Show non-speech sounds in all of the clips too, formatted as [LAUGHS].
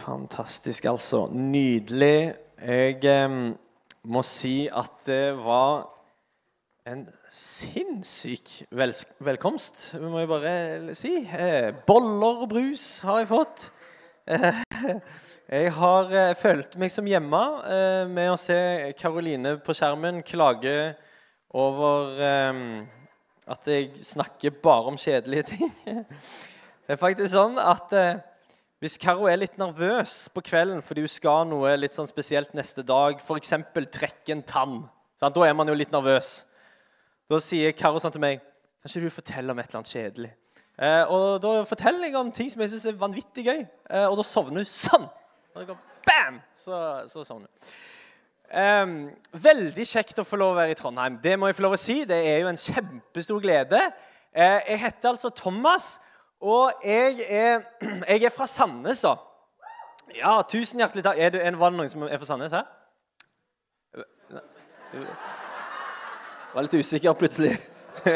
Fantastisk, altså. Nydelig. Jeg eh, må si at det var en sinnssyk vel velkomst, må jeg bare si. Eh, boller og brus har jeg fått. Eh, [LAUGHS] jeg har eh, følt meg som hjemme eh, med å se Karoline på skjermen klage over at jeg snakker bare om kjedelige ting. [LAUGHS] Det er faktisk sånn at eh, hvis Karo er litt nervøs på kvelden fordi hun skal noe litt sånn spesielt neste dag, f.eks. trekke en tann, sant? da er man jo litt nervøs. Da sier Karo sånn til meg Kan ikke du fortelle om et eller annet kjedelig? Eh, og da forteller jeg om ting som jeg syns er vanvittig gøy, eh, og da sovner hun sånn. Og det går bam! Så, så sovner hun. Um, veldig kjekt å få lov å være i Trondheim. Det må jeg få lov å si. Det er jo en kjempestor glede. Uh, jeg heter altså Thomas. Og jeg er, [CLEARS THROAT] jeg er fra Sandnes, da. Ja, tusen hjertelig takk. Er det, var det noen som er fra Sandnes her? Var litt usikker plutselig. [LAUGHS]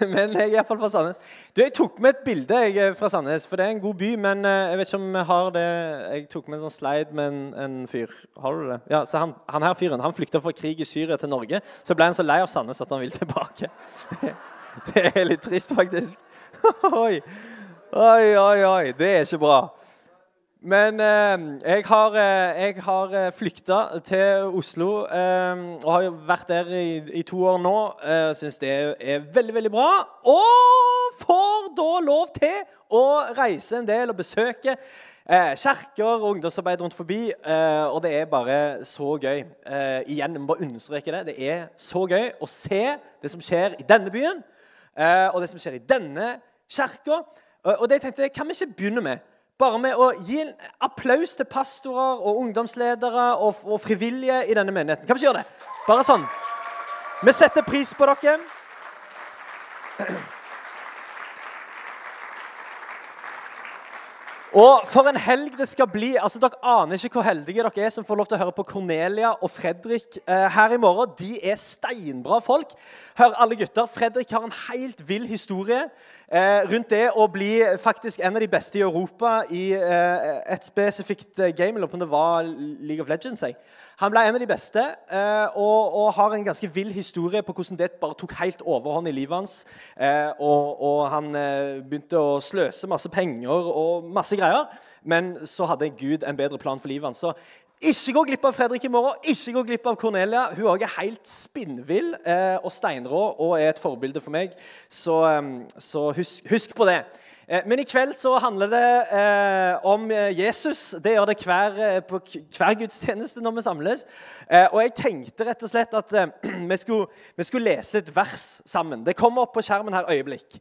men jeg er iallfall fra Sandnes. Du, Jeg tok med et bilde jeg, fra Sandnes, for det er en god by. Men eh, jeg vet ikke om jeg har det Jeg tok med en sånn slide med en, en fyr. Har du det? Ja, så han, han her fyren han flykta fra krig i Syria til Norge. Så ble han så lei av Sandnes at han vil tilbake. [LAUGHS] Det er litt trist, faktisk. [LAUGHS] oi, oi, oi, oi. Det er ikke bra. Men eh, jeg har, eh, har eh, flykta til Oslo eh, og har jo vært der i, i to år nå. Eh, Syns det er veldig, veldig bra. Og får da lov til å reise en del og besøke eh, kjerker og ungdomsarbeid rundt forbi. Eh, og det er bare så gøy. Eh, igjen, jeg må bare understreke det. Det er så gøy å se det som skjer i denne byen, og det som skjer i denne kirka. Og det tenkte jeg, kan vi ikke begynne med? Bare med å gi en applaus til pastorer og ungdomsledere og, og frivillige i denne menigheten. Kan vi ikke gjøre det? Bare sånn. Vi setter pris på dere. Og for en helg det skal bli. altså Dere aner ikke hvor heldige dere er som får lov til å høre på Cornelia og Fredrik eh, her i morgen. De er steinbra folk. Hør, alle gutter, Fredrik har en helt vill historie eh, rundt det å bli faktisk en av de beste i Europa i eh, et spesifikt eh, game. Eller om det var League of Legends. Jeg. Han ble en av de beste eh, og, og, har en ganske vill historie på hvordan det bare tok helt overhånd i livet hans. Eh, og, og, han eh, begynte å sløse masse penger og masse greier. Men så hadde Gud en bedre plan for livet hans. Så ikke gå glipp av Fredrik i morgen. Ikke gå glipp av Cornelia. Hun er helt spinnvill eh, og steinrå og er et forbilde for meg. Så, eh, så husk, husk på det. Eh, men i kveld så handler det eh, om eh, Jesus. Det gjør det hver, på hver gudstjeneste når vi samles. og jeg tenkte rett og slett at [CLEARS THROAT] vi skulle, vi, skulle, lese et vers sammen. Det kommer opp på skjermen her øyeblikk.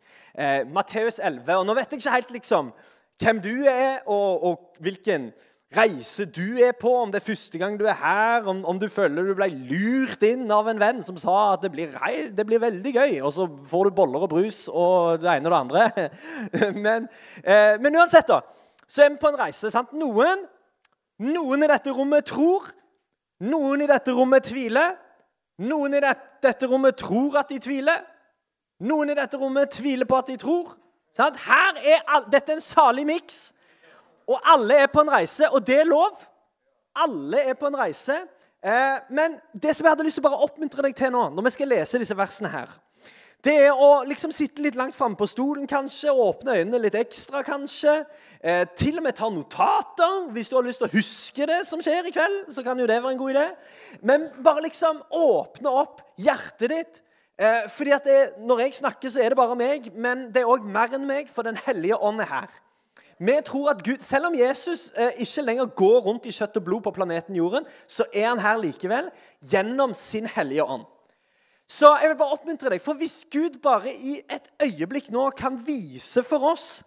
Matteus 11. Og nå vet jeg ikke helt liksom hvem du er, og, og hvilken reise du er på, om det er første gang du er her, om, om, du føler du ble lurt inn av en venn som sa at det blir, det blir veldig gøy, og så får du boller og brus og det ene og det andre. [LAUGHS] Men, eh, men uansett, da, så er vi på en reise. sant? Noen, noen i dette rommet tror, noen i dette rommet tviler. Noen i dette rommet tror at de tviler. Noen i dette rommet tviler på at de tror. Sant? Her er, dette er en salig miks. Og alle er på en reise, og det er lov. Alle er på en reise. Eh, men det som jeg hadde lyst til å bare oppmuntre deg til nå, når vi skal lese disse versene her, det er å liksom sitte litt langt framme på stolen, kanskje, åpne øynene litt ekstra, kanskje. Eh, til og med ta notater. Hvis du har lyst til å huske det som skjer i kveld, så kan jo det være en god idé. Men bare liksom åpne opp hjertet ditt. Eh, fordi at det, Når jeg snakker, så er det bare meg, men det er òg mer enn meg, for Den hellige ånd er her. Vi tror at Gud, Selv om Jesus eh, ikke lenger går rundt i kjøtt og blod på planeten Jorden, så er han her likevel gjennom sin hellige ånd. Så jeg vil bare oppmuntre deg, for Hvis Gud bare i et øyeblikk nå kan vise for oss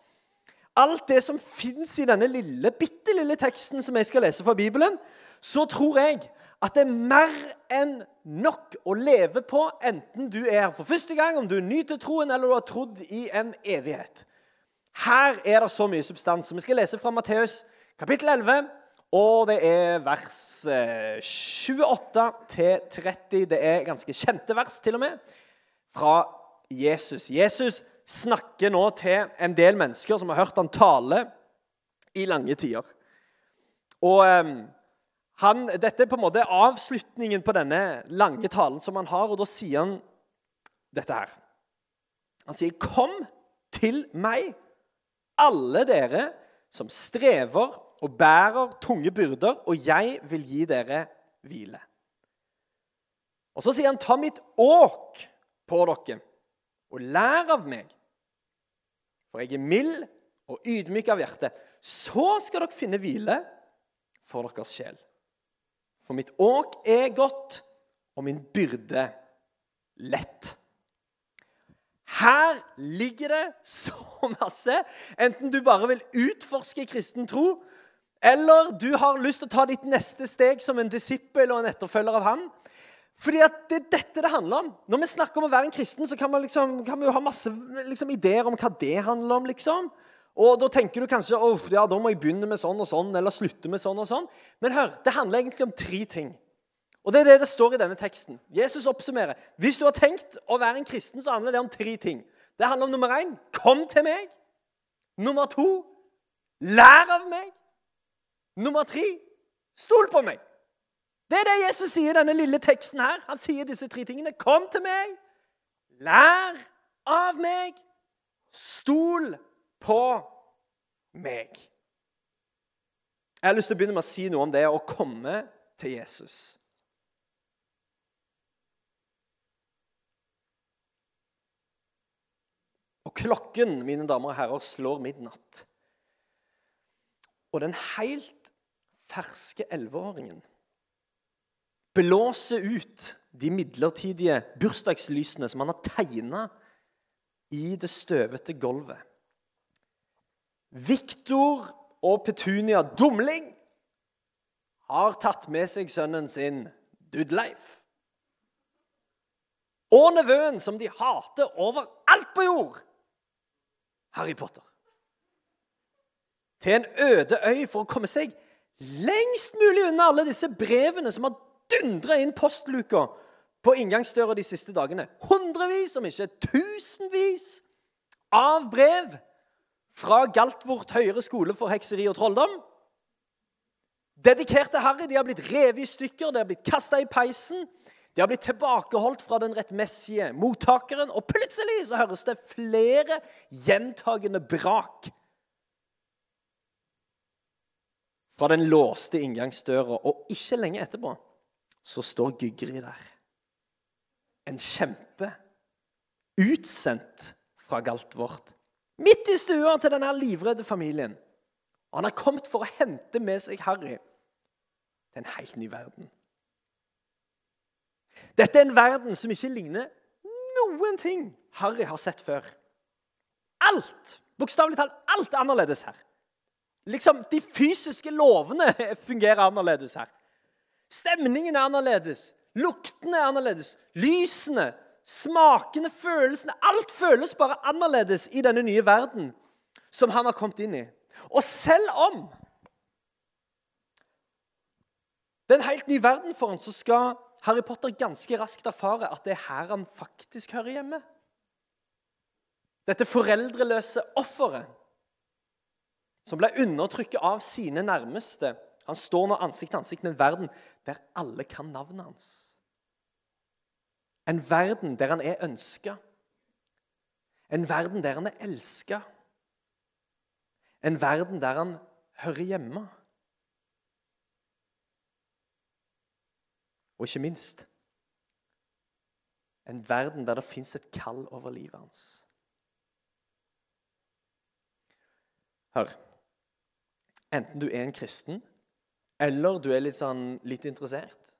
alt det som fins i denne lille, bitte lille teksten som jeg skal lese fra Bibelen, så tror jeg at det er mer enn nok å leve på, enten du er her for første gang, om du er ny til troen, eller du har trodd i en evighet. Her er det så mye substans. Vi skal lese fra Matteus kapittel 11. Og det er vers 28 eh, til 30. Det er ganske kjente vers, til og med, fra Jesus. Jesus snakker nå til en del mennesker som har hørt han tale i lange tider. Og um, han, Dette er på en måte avslutningen på denne lange talen som han har, og da sier han dette her. Han sier, 'Kom til meg, alle dere som strever og bærer tunge byrder, og jeg vil gi dere hvile.' Og Så sier han, 'Ta mitt åk på dere, og lær av meg.' For jeg er mild og ydmyk av hjerte. Så skal dere finne hvile for deres sjel. For mitt åk er godt, og min byrde lett. Her ligger det masse. Enten du bare vil utforske kristen tro, eller du har lyst til å ta ditt neste steg som en disippel og en etterfølger av han. Fordi at Det er dette det handler om. Når vi snakker om å være en kristen, så kan, man liksom, kan vi jo ha masse liksom, ideer om hva det handler om. liksom. Og Da tenker du kanskje oh, ja, da må jeg begynne med sånn og sånn, eller slutte med sånn og sånn. Men hør, det handler egentlig om tre ting. Og Det er det det står i denne teksten. Jesus oppsummerer. Hvis du har tenkt å være en kristen, så handler det om tre ting. Det handler om nummer én kom til meg. Nummer to lær av meg. Nummer tre stol på meg. Det er det Jesus sier i denne lille teksten her. Han sier disse tre tingene. Kom til meg, lær av meg, stol på meg. Jeg har lyst til å begynne med å si noe om det å komme til Jesus. Og klokken, mine damer og herrer, slår midnatt. Og den helt ferske elleveåringen blåser ut de midlertidige bursdagslysene som han har tegna i det støvete gulvet. Viktor og Petunia Dumling har tatt med seg sønnen sin Dudleif. Og nevøen, som de hater overalt på jord, Harry Potter. Til en øde øy for å komme seg lengst mulig unna alle disse brevene som har dundra inn postluka på inngangsdøra de siste dagene. Hundrevis, om ikke tusenvis, av brev fra Galtvort høyere skole for hekseri og trolldom. Dedikerte Harry de har blitt revet i stykker, de har blitt kasta i peisen. De har blitt tilbakeholdt fra den rettmessige mottakeren, og plutselig så høres det flere gjentagende brak fra den låste inngangsdøra. Og ikke lenge etterpå så står Gygri der. En kjempe. Utsendt fra Galtvort. Midt i stua til denne livredde familien. Og han har kommet for å hente med seg Harry til en helt ny verden. Dette er en verden som ikke ligner noen ting Harry har sett før. Alt, bokstavelig talt alt er annerledes her. Liksom, De fysiske lovene [LAUGHS] fungerer annerledes her. Stemningen er annerledes. Luktene er annerledes. Lysene, smakene, følelsene Alt føles bare annerledes i denne nye verden som han har kommet inn i. Og selv om det er en helt ny verden for ham, så skal Harry Potter ganske raskt erfarer at det er her han faktisk hører hjemme. Dette foreldreløse offeret som ble undertrykket av sine nærmeste. Han står nå ansikt til ansikt med en verden der alle kan navnet hans. En verden der han er ønska. En verden der han er elska. En verden der han hører hjemme. Og ikke minst en verden der det fins et kall over livet hans. Hør. Enten du er en kristen, eller du er litt, sånn, litt interessert,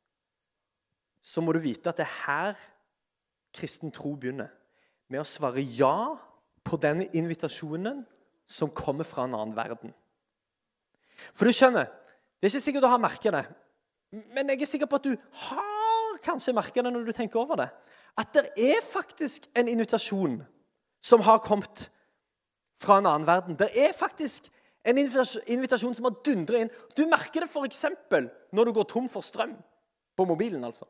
så må du vite at det er her kristen tro begynner. Med å svare ja på den invitasjonen som kommer fra en annen verden. For du skjønner, det er ikke sikkert du har merka det, men jeg er sikker på at du har kanskje merka det når du tenker over det. At det er faktisk en invitasjon som har kommet fra en annen verden. Det er faktisk en invitasjon som har dundra inn. Du merker det f.eks. når du går tom for strøm på mobilen. altså.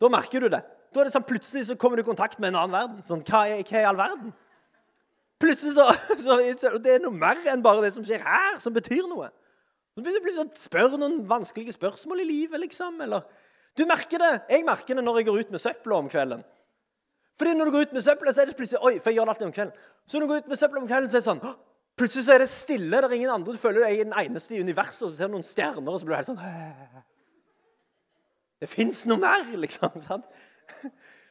Da merker du det. Da er det sånn Plutselig så kommer du i kontakt med en annen verden. Sånn, hva, er, hva er all verden? Plutselig så, [LAUGHS] så Det er noe mer enn bare det som skjer her, som betyr noe. Så begynner du plutselig å spørre noen vanskelige spørsmål i livet. liksom, eller... Du merker det. Jeg merker det når jeg går ut med søpla om kvelden. Fordi når du går ut med søpla, så er det plutselig Oi, for jeg gjør det alltid om kvelden. Så når du går ut med søpla om kvelden, så er det sånn Plutselig så er det stille. Det er ingen andre. Du føler deg den eneste i universet, og så ser du noen stjerner, og så blir du helt sånn Det fins noe mer, liksom. [LAUGHS] sant?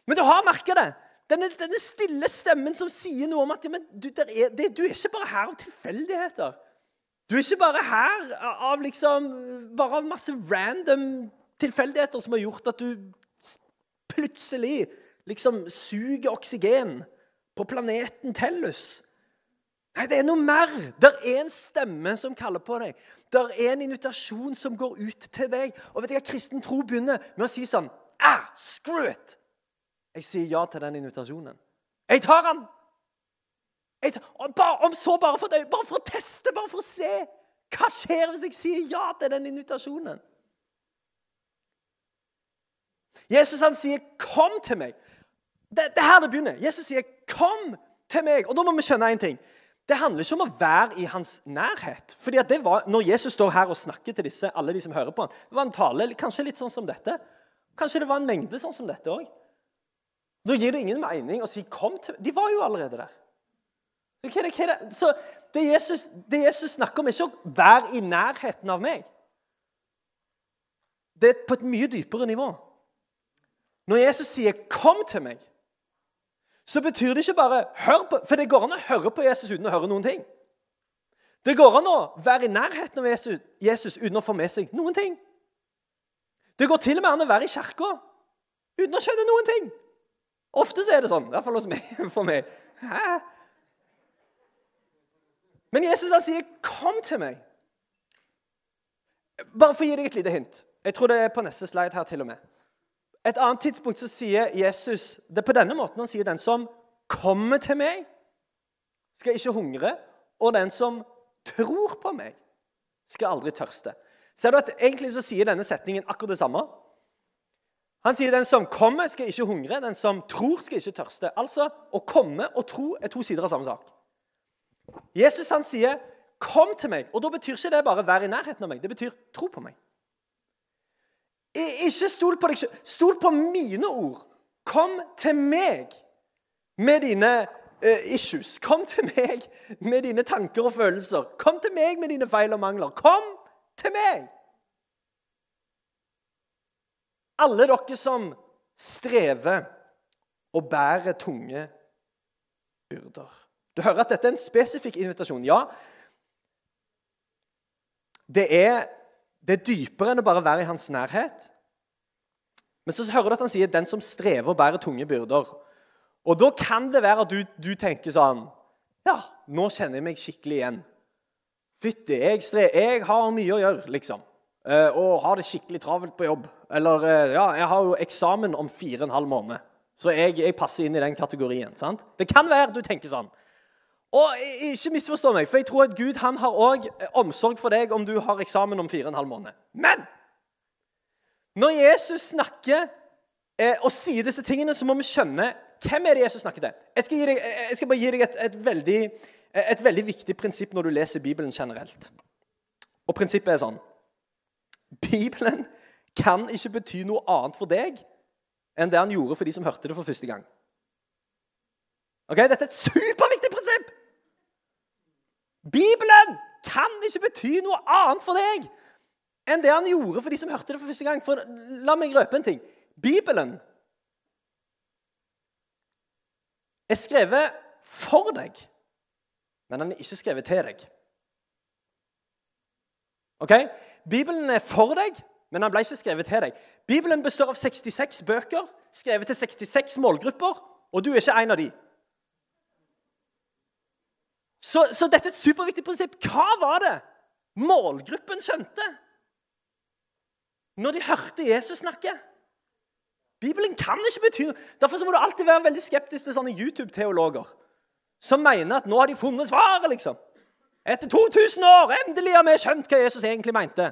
Men du har merka det. Denne, denne, stille stemmen som sier noe om at ja, du, er, det, du, er, ikke bare her av tilfeldigheter. Du er ikke bare her av liksom Bare av masse random tilfeldigheter som har gjort at du plutselig liksom suger oksygen på planeten Tellus. Nei, det er noe mer. Det er en stemme som kaller på deg. Det er en invitasjon som går ut til deg. Og vet du hva Kristen tro begynner med å si sånn ah, Screw it! Jeg sier ja til den invitasjonen. Jeg tar den! Jeg bare, om så bare for, bare for å teste, bare for å se. Hva skjer hvis jeg sier ja til den invitasjonen? Jesus han sier 'kom til meg'. Det, det er her det begynner. Jesus sier 'kom til meg'. Og da må vi skjønne en ting. Det handler ikke om å være i hans nærhet. Fordi det var, Når Jesus står her og snakker til disse, alle de som hører på ham, det var en tale kanskje litt sånn som dette. Kanskje det var en mengde sånn som dette òg. Da gir det ingen mening å si 'kom til De var jo allerede der. Hva er det, hva er det? Så det Jesus, det Jesus snakker om, er ikke å være i nærheten av meg. Det er på et mye dypere nivå. Når Jesus sier 'kom til meg', så betyr det ikke bare hør på, For det går an å høre på Jesus uten å høre noen ting. Det går an å være i nærheten av Jesus, Jesus uten å få med seg noen ting. Det går til og med an å være i kirka uten å skjønne noen ting. Ofte så er det sånn, i hvert fall. [LAUGHS] For meg. Hæ? Men Jesus han sier 'kom til meg'. Bare for å gi deg et lite hint. Jeg tror det er på neste slide her til og med. Et annet tidspunkt så sier Jesus det er på denne måten han sier den som kommer til meg, skal ikke hungre, og den som tror på meg, skal aldri tørste. Ser du at Egentlig så sier denne setningen akkurat det samme. Han sier den som kommer, skal ikke hungre. Den som tror, skal ikke tørste. Altså, Å komme og tro er to sider av samme sak. Jesus han sier 'kom til meg', og da betyr ikke det bare 'være i nærheten av meg'. Det betyr 'tro på meg'. Ikke stol på deg selv. Stol på mine ord. Kom til meg med dine uh, issues. Kom til meg med dine tanker og følelser. Kom til meg med dine feil og mangler. Kom til meg! Alle dere som strever og bærer tunge byrder. Du hører at dette er en spesifikk invitasjon. Ja, det er det er dypere enn å bare være i hans nærhet. Men så hører du at han sier 'den som strever bærer tunge byrder'. Og da kan det være at du, du tenker sånn Ja, nå kjenner jeg meg skikkelig igjen. Fytti, jeg, jeg har mye å gjøre, liksom. Eh, og har det skikkelig travelt på jobb. Eller eh, ja, jeg har jo eksamen om fire og en halv måned. Så jeg, jeg passer inn i den kategorien. sant? Det kan være du tenker sånn. Og Ikke misforstå meg, for jeg tror at Gud han har også omsorg for deg om du har eksamen om fire og en halv måned. Men når Jesus snakker eh, og sier disse tingene, så må vi skjønne hvem er det Jesus snakker til. Jeg skal, deg, jeg skal bare gi deg et, et, veldig, et, veldig, viktig prinsipp når du leser Bibelen generelt. Og prinsippet er sånn Bibelen kan ikke bety noe annet for deg enn det han gjorde for de som hørte det for første gang. Ok, Dette er et prinsipp! Bibelen kan ikke bety noe annet for deg enn det han gjorde for de som hørte det for første gang. For La meg røpe en ting. Bibelen er skrevet for deg, men den er ikke skrevet til deg. Ok? Bibelen er for deg, men den ble ikke skrevet til deg. Bibelen består av 66 bøker, skrevet til 66 målgrupper, og du er ikke en av de. Så, så, dette er et superviktig prinsipp. Hva var det målgruppen skjønte når de hørte Jesus snakke? Bibelen kan ikke bety noe. Derfor må du alltid være veldig skeptisk til sånne YouTube-teologer som mener at nå har de funnet svaret. liksom. Etter 2000 år endelig har vi skjønt hva Jesus egentlig mente.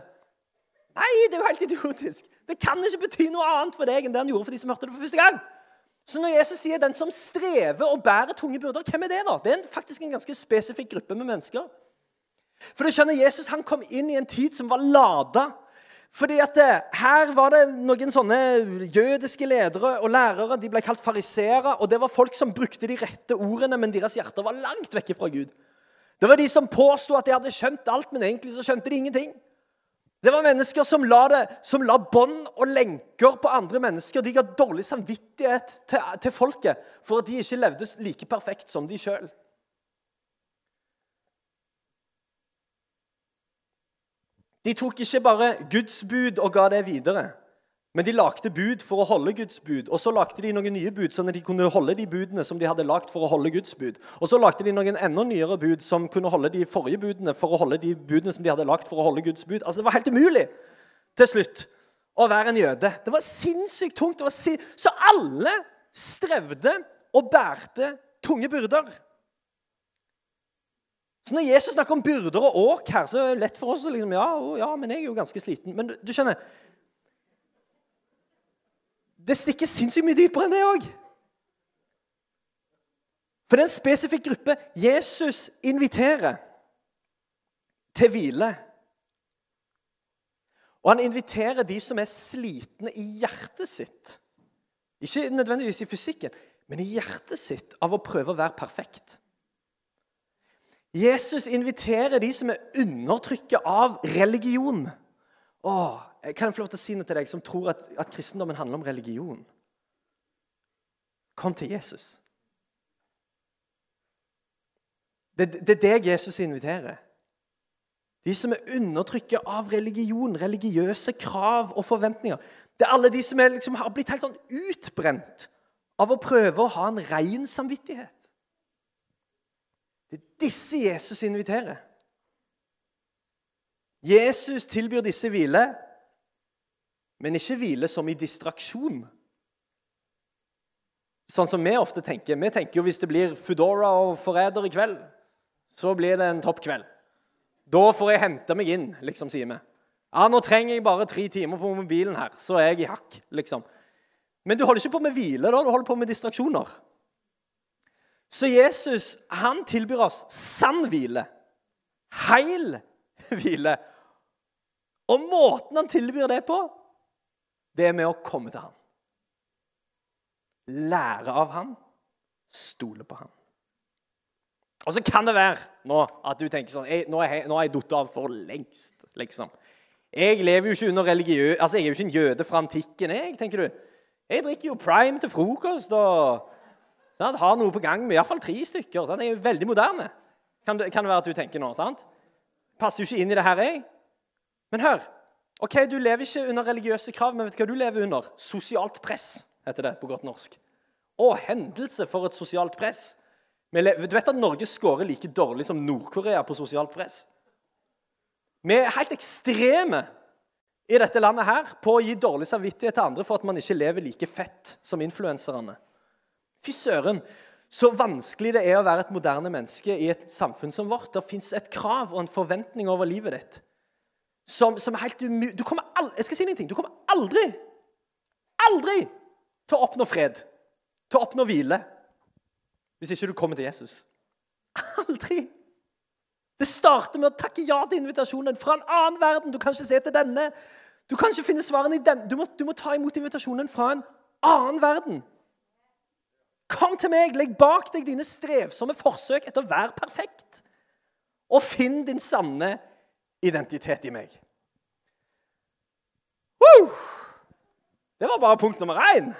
Nei, det er jo helt idiotisk. Det kan ikke bety noe annet for deg enn det han gjorde for de som hørte det for første gang. Så når Jesus sier 'den som strever og bærer tunge byrder', hvem er det? da? Det er faktisk en ganske spesifikk gruppe med mennesker. For du skjønner, Jesus han kom inn i en tid som var lada. Fordi at det, Her var det noen sånne jødiske ledere og lærere. De ble kalt fariseere. Og det var folk som brukte de rette ordene, men deres hjerter var langt vekke fra Gud. Det var de som påsto at de hadde skjønt alt, men egentlig så skjønte de ingenting. Det var mennesker som la, det, som la bånd og lenker på andre mennesker. De ga dårlig samvittighet til, til folket for at de ikke levde like perfekt som de sjøl. De tok ikke bare Guds bud og ga det videre. Men de lagde bud for å holde Guds bud. Og så lagde de noen nye bud, sånn at de kunne holde de budene som de hadde lagd for å holde Guds bud. Og så lagde de noen enda nyere bud som kunne holde de forrige budene for å holde de budene som de hadde lagd for å holde Guds bud. Altså Det var helt umulig til slutt å være en jøde. Det var sinnssykt tungt. Var sin så alle strevde og bærte tunge byrder. Så Når Jesus snakker om byrder og åk her, så er det lett for oss å liksom, ja, ja, men jeg er jo ganske sliten. Men du, du skjønner, det stikker sinnssykt mye dypere enn det òg. For det er en spesifikk gruppe Jesus inviterer til hvile. Og han inviterer de som er slitne i hjertet sitt. Ikke nødvendigvis i fysikken, men i hjertet sitt av å prøve å være perfekt. Jesus inviterer de som er undertrykket av religion. Åh, kan jeg få lov til å si noe til deg som tror at, at kristendommen handler om religion? Kom til Jesus. Det, det er deg Jesus inviterer. De som er undertrykket av religion, religiøse krav og forventninger. Det er alle de som er, liksom, har blitt helt sånn utbrent av å prøve å ha en ren samvittighet. Det er disse Jesus inviterer. Jesus tilbyr disse hvile men ikke hvile som i distraksjon. Sånn som vi ofte tenker. Vi tenker jo hvis det blir Foodora og Forræder i kveld, så blir det en toppkveld. Da får jeg hente meg inn, liksom, sier vi. Ja, nå trenger jeg bare tre timer på mobilen her, så er jeg i hakk, liksom. Men du holder ikke på med hvile, da. Du holder på med distraksjoner. Så Jesus han tilbyr oss sann hvile. Heil hvile. Og måten han tilbyr det på, det er med å komme til ham. Lære av ham, stole på ham. Og så kan det være nå at du tenker sånn jeg, Nå har jeg, jeg datt av for lengst, liksom. Jeg lever jo ikke under religiø... Altså, jeg er jo ikke en jøde fra antikken, jeg, tenker du. Jeg drikker jo prime til frokost og sant, har noe på gang med iallfall tre stykker. Sant? Jeg er jo veldig moderne, kan det, kan det være at du tenker nå. sant? Passer jo ikke inn i det her, jeg. Men hør. Ok, Du lever ikke under religiøse krav, men vet du hva du lever under? Sosialt press, heter det på godt norsk. Å, hendelse for et sosialt press. Du vet at Norge scorer like dårlig som Nord-Korea på sosialt press? Vi er helt ekstreme i dette landet her på å gi dårlig samvittighet til andre for at man ikke lever like fett som influenserne. Fy søren, så vanskelig det er å være et moderne menneske i et samfunn som vårt. Det fins et krav og en forventning over livet ditt som, som er helt umulig Jeg skal si en ting. Du kommer aldri, aldri til å oppnå fred, til å oppnå hvile, hvis ikke du kommer til Jesus. Aldri! Det starter med å takke ja til invitasjonen fra en annen verden. Du kan ikke se til denne. Du kan ikke finne svarene i den. Du må, du må ta imot invitasjonen fra en annen verden. Kom til meg, legg bak deg dine strevsomme forsøk etter å være perfekt, og finn din sanne identitet i meg. Woo! Det var bare punkt nummer én.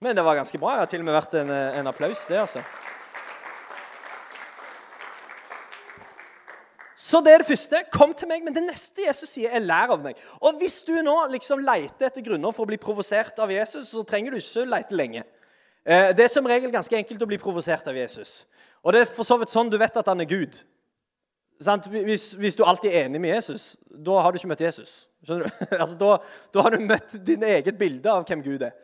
Men det var ganske bra. Det har til og med vært en, en applaus, det, altså. Så det er det første. Kom til meg. Men det neste Jesus sier, er lær av meg. Og hvis du nå liksom leter etter grunner for å bli provosert av Jesus, så trenger du ikke lete lenge. Eh, det er som regel ganske enkelt å bli provosert av Jesus. Og det er for så vidt sånn du vet at han er Gud. Hvis, hvis, du alltid er enig med Jesus, da har du ikke møtt Jesus. Skjønner du? [LAUGHS] Altså, da, da, har du møtt din eget bilde av hvem Gud er.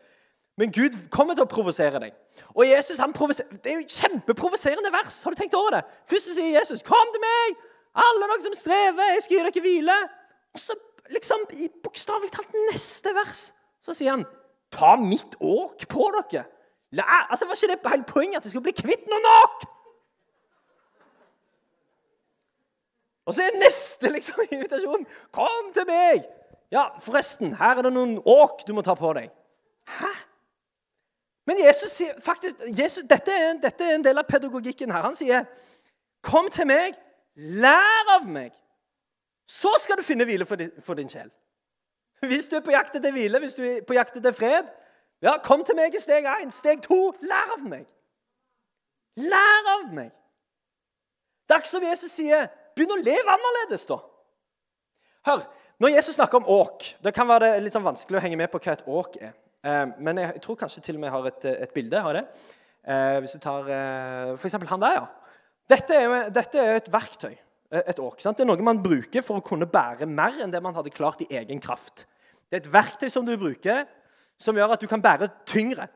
Men Gud kommer til å provosere deg. Og Jesus, han Det er jo kjempeprovoserende vers. Har du tenkt over det? Først sier Jesus, 'Kom til meg, alle dere som strever, jeg skal gi dere hvile.' Og så liksom, i bokstavelig talt neste vers så sier han, ta mitt åk på dere. La, altså, Var ikke det hele poenget at jeg skulle bli kvitt noen åk? Og så er neste liksom, [LAUGHS] invitasjon Kom til meg! Ja, forresten, her er det noen åk du må ta på deg. Hæ? Men Jesus sier faktisk, Jesus, dette, er, dette er en del av pedagogikken her. Han sier, 'Kom til meg, lær av meg.' Så skal du finne hvile for din, for din sjel. [LAUGHS] Hvis du er på jakt etter hvile, hvis du er på jakt etter fred, ja, kom til meg i steg én. Steg to lær av meg. Lær av meg. Det som Jesus sier, begynn å leve annerledes, da. Hør, når Jesus snakker om åk Det kan være litt sånn vanskelig å henge med på hva et åk er. Eh, men jeg tror kanskje til og med jeg har et, et bilde. Har det? Eh, hvis du tar eh, f.eks. han der, ja. Dette er, dette er et verktøy. Et åk. Sant? Det er noe man bruker for å kunne bære mer enn det man hadde klart i egen kraft. Det er et verktøy som du bruker, som gjør at du kan bære tyngre.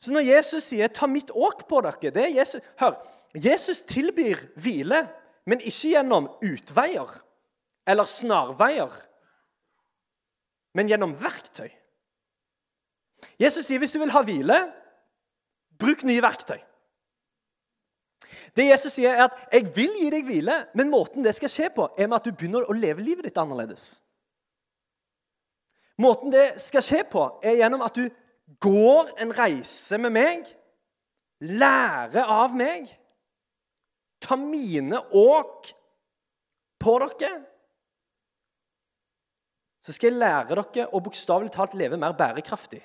Så når Jesus sier 'ta mitt åk på dere' det er Jesus, Hør, Jesus tilbyr hvile, men ikke gjennom utveier eller snarveier, men gjennom verktøy. Jesus sier hvis du vil ha hvile, bruk nye verktøy. Det Jesus sier, er at 'jeg vil gi deg hvile', men måten det skal skje på, er med at du begynner å leve livet ditt annerledes. Måten det skal skje på, er gjennom at du går en reise med meg, lærer av meg, tar mine åk på dere. Så skal jeg lære dere å bokstavelig talt leve mer bærekraftig.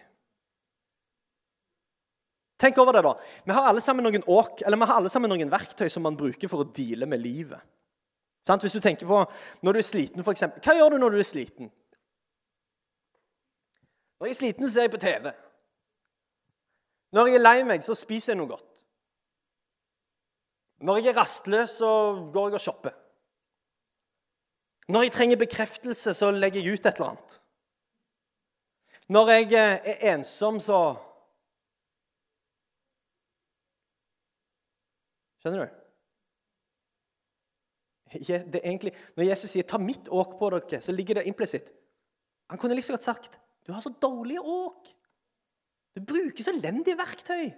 Tenk over det da. Vi har alle sammen noen åk, eller vi har alle sammen noen verktøy som man bruker for å deale med livet. Hvis du tenker på når du er sliten, eksempel. Hva gjør du når du er sliten? Når jeg er sliten, ser jeg på TV. Når jeg er lei meg, så spiser jeg noe godt. Når jeg er rastløs, så går jeg og shopper. Når jeg trenger bekreftelse, så legger jeg ut et eller annet. Når jeg eh, er ensom, så Skjønner du? Det er egentlig, når Jesus sier 'ta mitt åk på dere', så ligger det implisitt. Han kunne liksom godt sagt du har så dårlige åk. Du bruker så elendige verktøy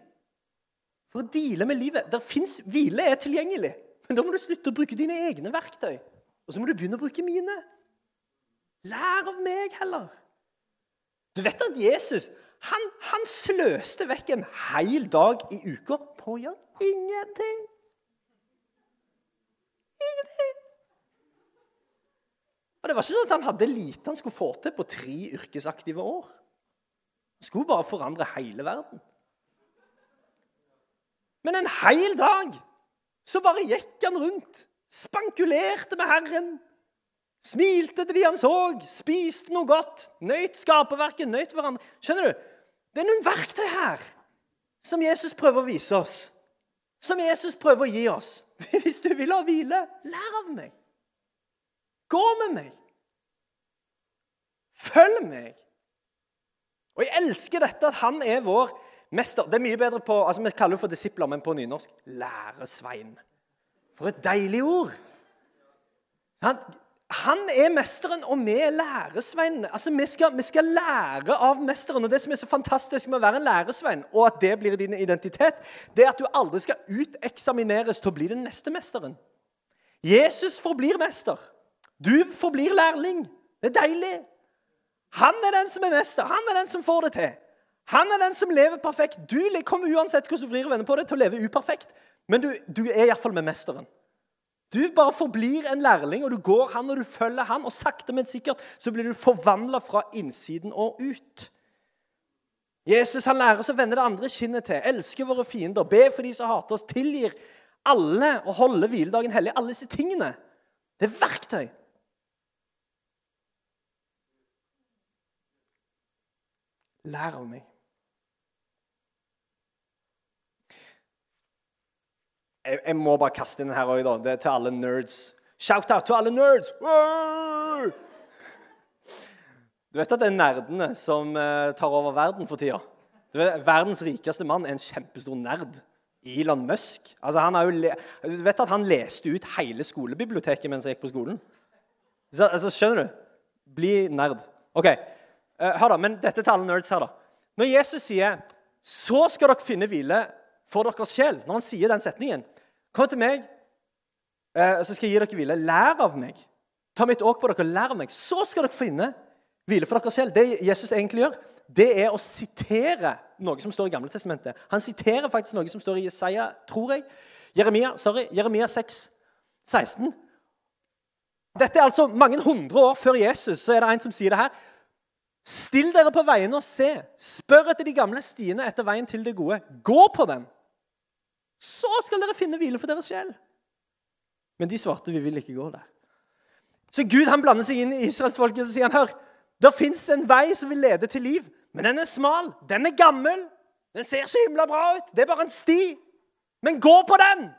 for å deale med livet. Der fins Hvile er tilgjengelig, men da må du slutte å bruke dine egne verktøy. Og så må du begynne å bruke mine. Lær av meg heller. Du vet at Jesus han, han sløste vekk en hel dag i uka på å gjøre ingenting. Ingenting. Og Det var ikke sånn at han hadde lite han skulle få til på tre yrkesaktive år. Han skulle bare forandre hele verden. Men en hel dag så bare gikk han rundt, spankulerte med Herren. Smilte til de han så, spiste noe godt, nøyt skaperverket, nøyt hverandre. Skjønner du? Det er noen verktøy her som Jesus prøver å vise oss. Som Jesus prøver å gi oss. [LAUGHS] Hvis du vil ha hvile, lær av meg. Gå med meg. Følg meg. Og Jeg elsker dette at han er vår mester. Det er mye bedre på altså Vi kaller det for disipler, men på nynorsk læresvein. For et deilig ord! Han, han er mesteren, og vi er læresveinene. Altså, vi skal, vi skal, lære av mesteren. og Det som er så fantastisk med å være en læresvein, og at det blir din identitet, det er at du aldri skal uteksamineres til å bli den neste mesteren. Jesus forblir mester. Du forblir lærling. Det er deilig. Han er den som er mester. Han er den som får det til. Han er den som lever perfekt. Du kommer uansett hvordan du vrir og vender på det, til å leve uperfekt. Men du, du er iallfall med mesteren. Du bare forblir en lærling, og du går han og du følger han, og sakte, men sikkert så blir du forvandla fra innsiden og ut. Jesus han lærer oss å vende det andre kinnet til, elske våre fiender, be for de som hater oss, tilgir alle og holde hviledagen hellig. Alle disse tingene. Det er verktøy. Lær av meg. Jeg, må bare kaste inn her òg, da. Det er til alle nerds. Shout-out til alle nerds! Du vet at det er nerdene som uh, tar over verden for tida? Du vet, verdens rikeste mann er en kjempestor nerd. Elon Musk. Altså, du vet at han leste ut hele skolebiblioteket mens jeg gikk på skolen? Så, altså, skjønner du? Bli nerd. Ok, Uh, hør da, men dette til alle nerds her, da. Når Jesus sier 'så skal dere finne hvile for deres sjel', når han sier den setningen 'Kom til meg, eh, så skal jeg gi dere hvile. Lær av meg.' 'Ta mitt åk på dere, lær av meg.' Så skal dere finne hvile for dere selv. Det Jesus egentlig gjør, det er å sitere noe som står i Gamle testamentet. Han siterer faktisk noe som står i Jesaja, tror jeg. Jeremia, sorry, Jeremia 6, 16. Dette er altså mange hundre år før Jesus. så er det en som sier det her. Still dere på veiene og se. Spør etter de gamle stiene, etter veien til det gode. Gå på den. Så skal dere finne hvile for deres sjel. Men de svarte vi vil ikke gå der. Så Gud han blander seg inn i israelsfolket og sier han, hør, det fins en vei som vil lede til liv, men den er smal. Den er gammel. Den ser så himla bra ut. Det er bare en sti. Men gå på den!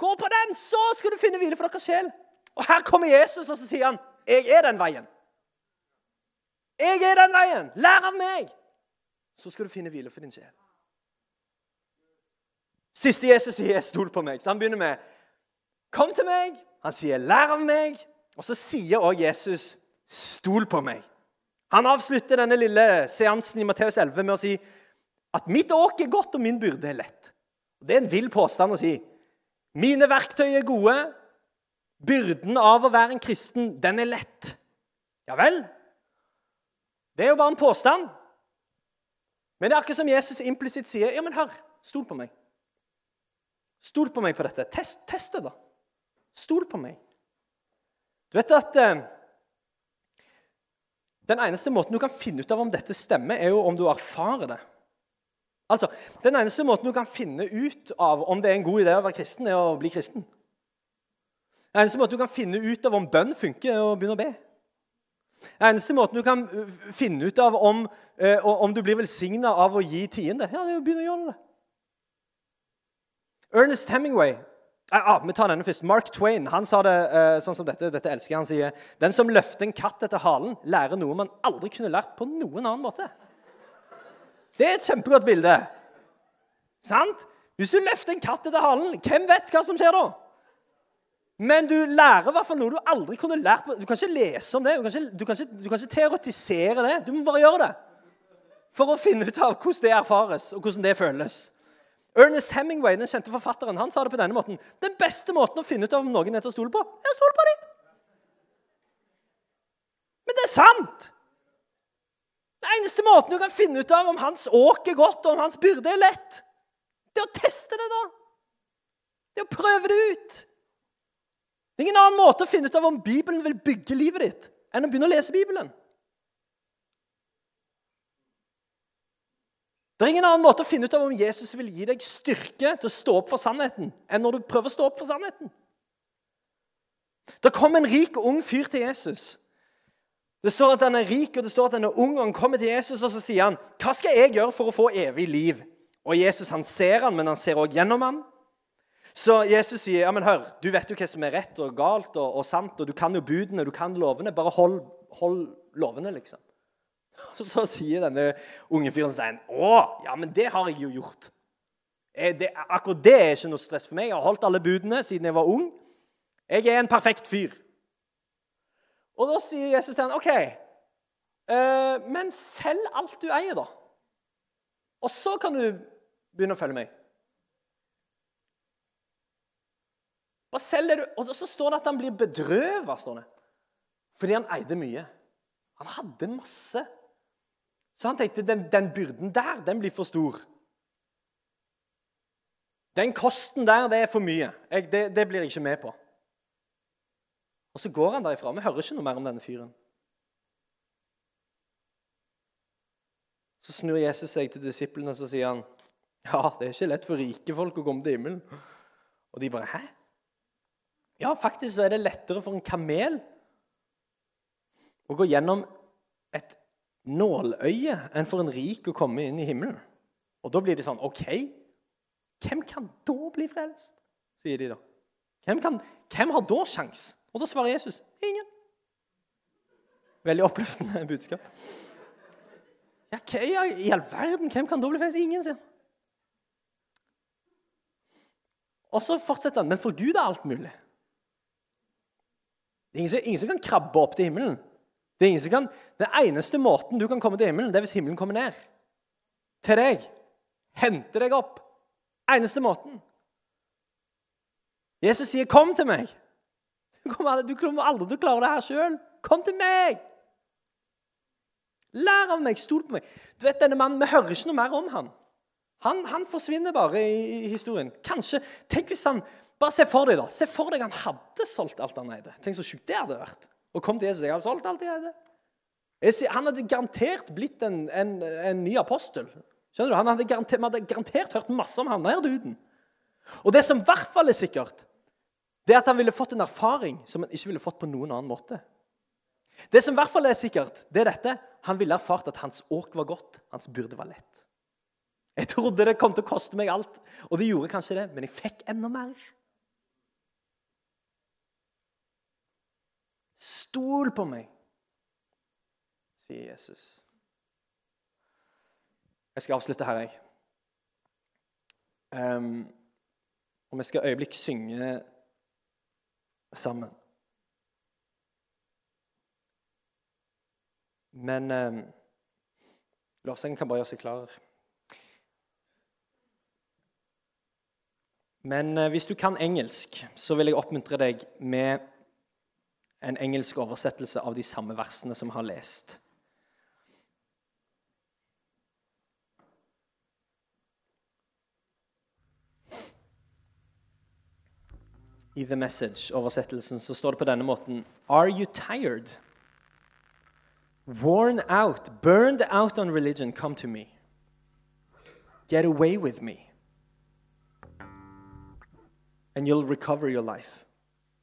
Gå på den, så skal du finne hvile for deres sjel. Og her kommer Jesus, og så sier han, 'Jeg er den veien'. Jeg er den veien. Lær av meg. Så skal du finne hvile for din sjel. Siste Jesus sier, 'Stol på meg'. Så han begynner med, 'Kom til meg'. Han sier, 'Lær av meg'. Og så sier også Jesus, 'Stol på meg'. Han avslutter denne lille seansen i Matteus 11 med å si at 'mitt åk er godt, og min byrde er lett'. Det er en vill påstand å si. Mine verktøy er gode, Byrden av å være en kristen, den er lett. Ja vel? Det er jo bare en påstand. Men det er akkurat som Jesus implisitt sier. Ja, men hør, stol på meg. Stol på meg på dette. Test, test det, da. Stol på meg. Du vet at eh, Den eneste måten du kan finne ut av om dette stemmer, er jo om du erfarer det. Altså, Den eneste måten du kan finne ut av om det er en god idé å være kristen, er å bli kristen. Den eneste måten du kan finne ut av om bønn funker, er å begynne å be. Den eneste måten du kan uh, finne ut av om, eh, om du blir velsigna av å gi tiende, ja, det er å begynne å gjøre det. Ernest Hemingway ah, Vi tar denne først. Mark Twain han sa det eh, sånn som dette. Dette elsker jeg. Han sier den som løfter en katt etter halen, lærer noe man aldri kunne lært på noen annen måte. Det er et kjempegodt bilde. Sant? Hvis du løfter en katt etter halen, hvem vet hva som skjer da? Men du lærer i hvert fall noe du aldri kunne lært. Du kan ikke lese om det, du kan ikke, du kan ikke, du kan ikke teoretisere det. Du må bare gjøre det for å finne ut av hvordan det erfares og hvordan det føles. Ernest Hemingway, den kjente forfatteren, han sa det på denne måten. Den beste måten å finne ut av om noen er til å stole på, er å stole på dem. Men det er sant! Den eneste måten du kan finne ut av om hans åk er godt, og om hans byrde er lett, det er å teste det, da. Det er å prøve det ut. Det er ingen annen måte å finne ut av om Bibelen vil bygge livet ditt, enn å begynne å lese Bibelen. Det er ingen annen måte å finne ut av om Jesus vil gi deg styrke til å stå opp for sannheten, enn når du prøver å stå opp for sannheten. Det kom en rik, ung fyr til Jesus. Det står at han er rik, og det står at han er ung, og han kommer til Jesus og så sier han, 'Hva skal jeg gjøre for å få evig liv?' Og Jesus han ser han, men han ser også gjennom han. Så Jesus sier ja, men hør, du vet jo hva som er rett og galt og, og sant, og du kan jo budene, du kan lovene. Bare hold, hold lovene, liksom. [LAUGHS] Og så sier denne unge fyren sånn Å, ja, men det har jeg jo gjort. Det, akkurat det er ikke noe stress for meg. Jeg har holdt alle budene siden jeg var ung. Jeg er en perfekt fyr. Og da sier Jesus til ham, OK, uh, men selg alt du eier, da. Og så kan du begynne å følge meg. Bare selg det du? Og så står det at han blir det. Fordi han eide mye. Han hadde masse. Så han tenkte den, den byrden der, den blir for stor. Den kosten der, det er for mye. Jeg, det, det, blir jeg ikke med på. Og så går han derifra. Vi hører ikke noe mer om denne fyren. Så snur Jesus seg til disiplene og sier han, ja, det er ikke lett for rike folk å komme til himmelen. Og de bare Hæ? Ja, faktisk så er det lettere for en kamel å gå gjennom et nåløye enn for en rik å komme inn i himmelen. Og da blir de sånn OK, hvem kan da bli frelst? sier de da. Hvem, kan, hvem har da sjans? Og da svarer Jesus ingen. Veldig oppløftende budskap. Ja, hva i all verden? Hvem kan da bli frelst? Ingen, sier han. Og så fortsetter han. Men for Gud er alt mulig. Det er ingen som kan krabbe opp til himmelen. Det er ingen som kan, Den eneste måten du kan komme til himmelen, det er hvis himmelen kommer ned til deg. Hente deg opp. Eneste måten. Jesus sier, 'Kom til meg'. Du kommer, aldri til å klare det her sjøl. Kom til meg! Lær av meg, stol på meg. Du vet, denne mannen, Vi hører ikke noe mer om han. Han, han forsvinner bare i, i, historien. Kanskje, Tenk hvis han Bare se for deg da, se for deg han hadde solgt alt han eide. Tenk så sjukt det hadde vært. Og kom til Jesus jeg hadde solgt alt jeg hadde.' Han hadde garantert blitt en, en, en ny apostel. Skjønner du? Han hadde garantert, hadde garantert hørt masse om han der duden. Og det som i hvert fall er sikkert, det er at han ville fått en erfaring som han ikke ville fått på noen annen måte. Det som i hvert fall er sikkert, det er dette. Han ville erfart at hans åk var godt, hans byrde var lett. Jeg trodde det kom til å koste meg alt, og det gjorde kanskje det, men jeg fikk enda mer. Stol på meg, sier Jesus. Jeg skal avslutte her, jeg. Um, og vi skal øyeblikk synge sammen. Men um, lovsangen kan bare gjøre seg klar. Men uh, hvis du kan engelsk, så vil jeg oppmuntre deg med en engelsk oversettelse av de samme versene som har lest. I The Message-oversettelsen så står det på denne måten Are you tired? Worn out, burned out on religion, come to me. Get away with me. And you'll recover your life.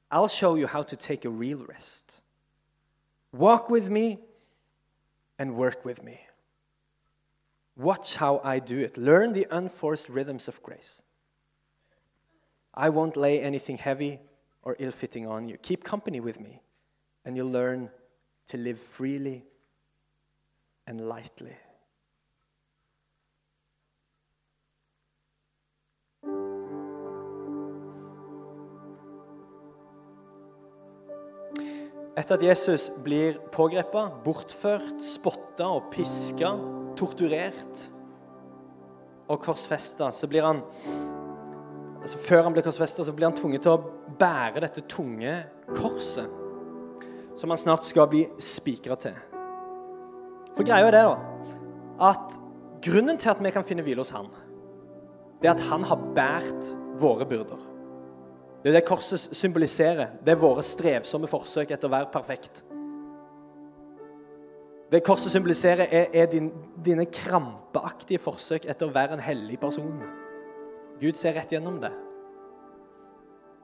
I'll show you how to take a real rest. Walk with me and work with me. Watch how I do it. Learn the unforced rhythms of grace. I won't lay anything heavy or ill fitting on you. Keep company with me, and you'll learn to live freely and lightly. Etter at Jesus blir pågrepet, bortført, spotta og piska, torturert og korsfesta, så blir han altså Før han blir korsfesta, så blir han tvunget til å bære dette tunge korset, som han snart skal bli spikra til. For greia er det, da, at grunnen til at vi kan finne hvile hos han, det er at han har båret våre byrder. Det er det korset symboliserer. Det er våre strevsomme forsøk etter å være perfekt. Det korset symboliserer, er, er din, dine krampeaktige forsøk etter å være en hellig person. Gud ser rett gjennom det.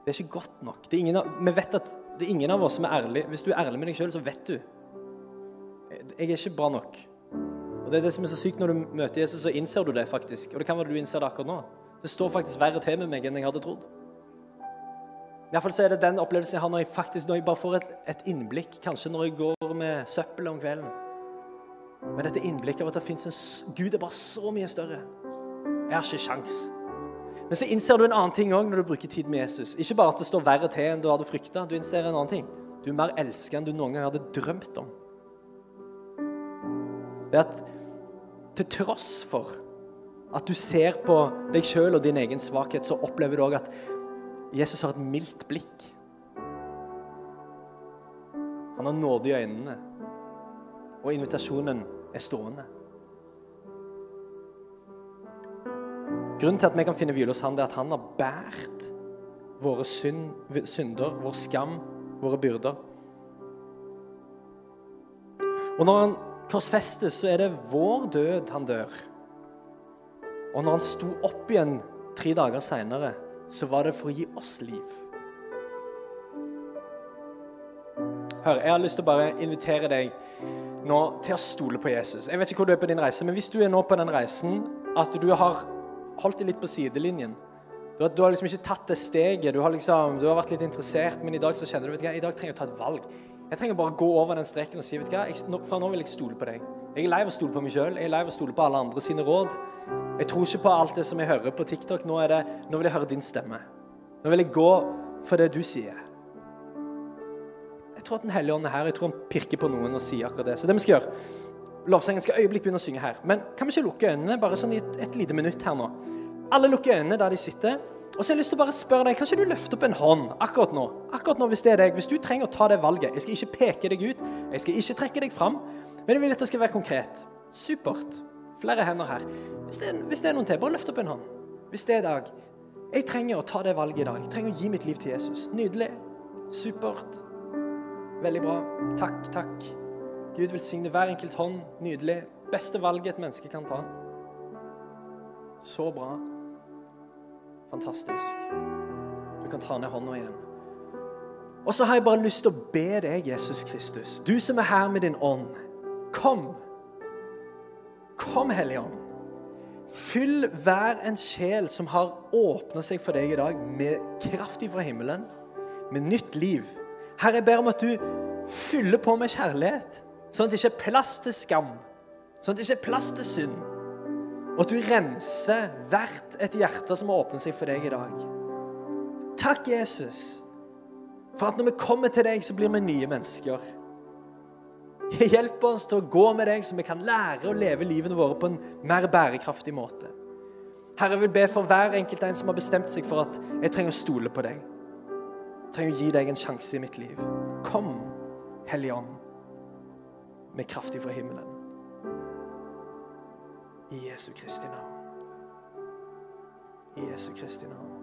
Det er ikke godt nok. Av, vi vet at det er ingen av oss som er ærlig. Hvis du er ærlig med deg sjøl, så vet du. Jeg er ikke bra nok. Og Det er det som er så sykt når du møter Jesus, så innser du det faktisk. Og det kan være du innser det akkurat nå. Det står faktisk verre til med meg enn jeg hadde trodd. I hvert fall så er det den opplevelsen jeg har når jeg faktisk når jeg bare får et, et innblikk. Kanskje når jeg går med søppel om kvelden. Men dette innblikket av at det fins en Gud er bare så mye større. Jeg har ikke sjans. Men så innser du en annen ting òg når du bruker tid med Jesus. Ikke bare at det står verre til enn du hadde frykta. Du innser en annen ting. Du er mer elsket enn du noen gang hadde drømt om. Det at til tross for at du ser på deg sjøl og din egen svakhet, så opplever du òg at Jesus har et mildt blikk. Han har nåde i øynene, og invitasjonen er stående. Grunnen til at vi kan finne hvile hos han, er at han har båret våre synd, synder, vår skam, våre byrder. Og når han korsfestes, så er det vår død han dør. Og når han sto opp igjen tre dager seinere, så var det for å gi oss liv. Hør, Jeg har lyst til å bare invitere deg nå til å stole på Jesus. Jeg vet ikke hvor du er på din reise, men hvis du er nå på den reisen at du har holdt deg litt på sidelinjen. Du har, du har, liksom ikke tatt det steget. Du har, liksom, du har vært litt interessert, men i dag så kjenner du vet du hva, i dag trenger jeg å ta et valg. Jeg trenger bare å gå over den streken og si vet du hva, jeg, fra nå vil jeg stole på deg. Jeg er lei av å stole på meg sjøl. Jeg er lei av å stole på alle andre sine råd. Jeg tror ikke på alt det som jeg hører på TikTok. Nå, det, nå vil jeg høre din stemme. Nå vil jeg gå for det du sier. Jeg tror at Den hellige ånd er her. Jeg tror han pirker på noen og sier akkurat det. Så det vi skal gjøre Lovsangen skal øyeblikk begynne å synge her. Men kan vi ikke lukke øynene bare sånn i et, et lite minutt her nå? Alle lukker øynene der de sitter. Og så har jeg lyst til å bare spørre deg, Kan ikke du løfte opp en hånd akkurat nå? Akkurat nå, Hvis det er deg, hvis du trenger å ta det valget Jeg skal ikke peke deg ut, jeg skal ikke trekke deg fram, men jeg vil at det skal være konkret. Supert. Flere hender her. Hvis det, er, hvis det er noen til, bare løft opp en hånd. Hvis det er dag. Jeg trenger å ta det valget i dag. Jeg trenger å gi mitt liv til Jesus. Nydelig. Supert. Veldig bra. Takk, takk. Gud velsigne hver enkelt hånd. Nydelig. Beste valget et menneske kan ta. Så bra. Fantastisk. Du kan ta ned hånda igjen. Og så har jeg bare lyst til å be deg, Jesus Kristus, du som er her med din ånd, kom. Kom, Hellige Ånd. Fyll hver en sjel som har åpna seg for deg i dag, med kraft ifra himmelen, med nytt liv. Herre, jeg ber om at du fyller på med kjærlighet, sånn at det ikke er plass til skam, sånn at det ikke er plass til synd. Og at du renser hvert et hjerte som har åpnet seg for deg i dag. Takk, Jesus, for at når vi kommer til deg, så blir vi nye mennesker. Hjelp oss til å gå med deg, så vi kan lære å leve livene våre på en mer bærekraftig måte. Herre, jeg vil be for hver enkelt en som har bestemt seg for at jeg trenger å stole på deg. Jeg trenger å gi deg en sjanse i mitt liv. Kom, Hellige Ånd, med kraft ifra himmelen. I Jesu Kristi navn. I Jesu Kristi navn.